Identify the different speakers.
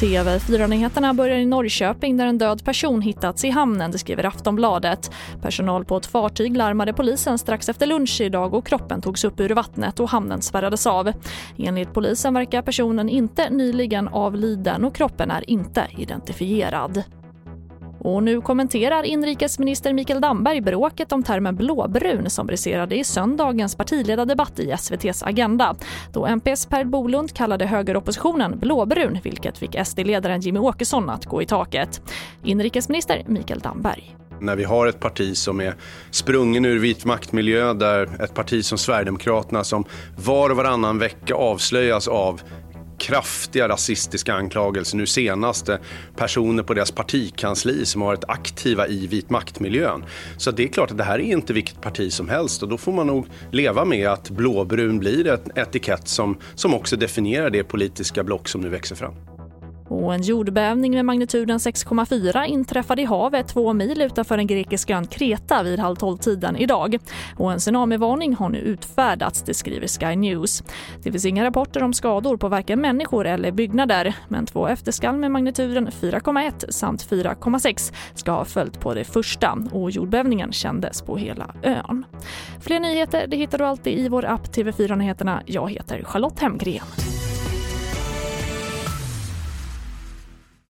Speaker 1: TV4-nyheterna börjar i Norrköping där en död person hittats i hamnen, det skriver Aftonbladet. Personal på ett fartyg larmade polisen strax efter lunch idag och kroppen togs upp ur vattnet och hamnen spärrades av. Enligt polisen verkar personen inte nyligen avliden och kroppen är inte identifierad. Och nu kommenterar inrikesminister Mikael Damberg bråket om termen blåbrun som briserade i söndagens partiledardebatt i SVTs Agenda. Då MPs Per Bolund kallade högeroppositionen blåbrun vilket fick SD-ledaren Jimmy Åkesson att gå i taket. Inrikesminister Mikael Damberg.
Speaker 2: När vi har ett parti som är sprungen ur vit maktmiljö där ett parti som Sverigedemokraterna som var och varannan vecka avslöjas av kraftiga rasistiska anklagelser. Nu senast personer på deras partikansli som har varit aktiva i vit maktmiljön. Så det är klart att det här är inte vilket parti som helst och då får man nog leva med att blåbrun blir ett etikett som, som också definierar det politiska block som nu växer fram.
Speaker 1: Och en jordbävning med magnituden 6,4 inträffade i havet två mil utanför den grekiska ön Kreta vid halv tolv-tiden idag. Och en tsunamivarning har nu utfärdats, det skriver Sky News. Det finns inga rapporter om skador på varken människor eller byggnader men två efterskalv med magnituden 4,1 samt 4,6 ska ha följt på det första och jordbävningen kändes på hela ön. Fler nyheter det hittar du alltid i vår app TV4 Nyheterna. Jag heter Charlotte Hemgren.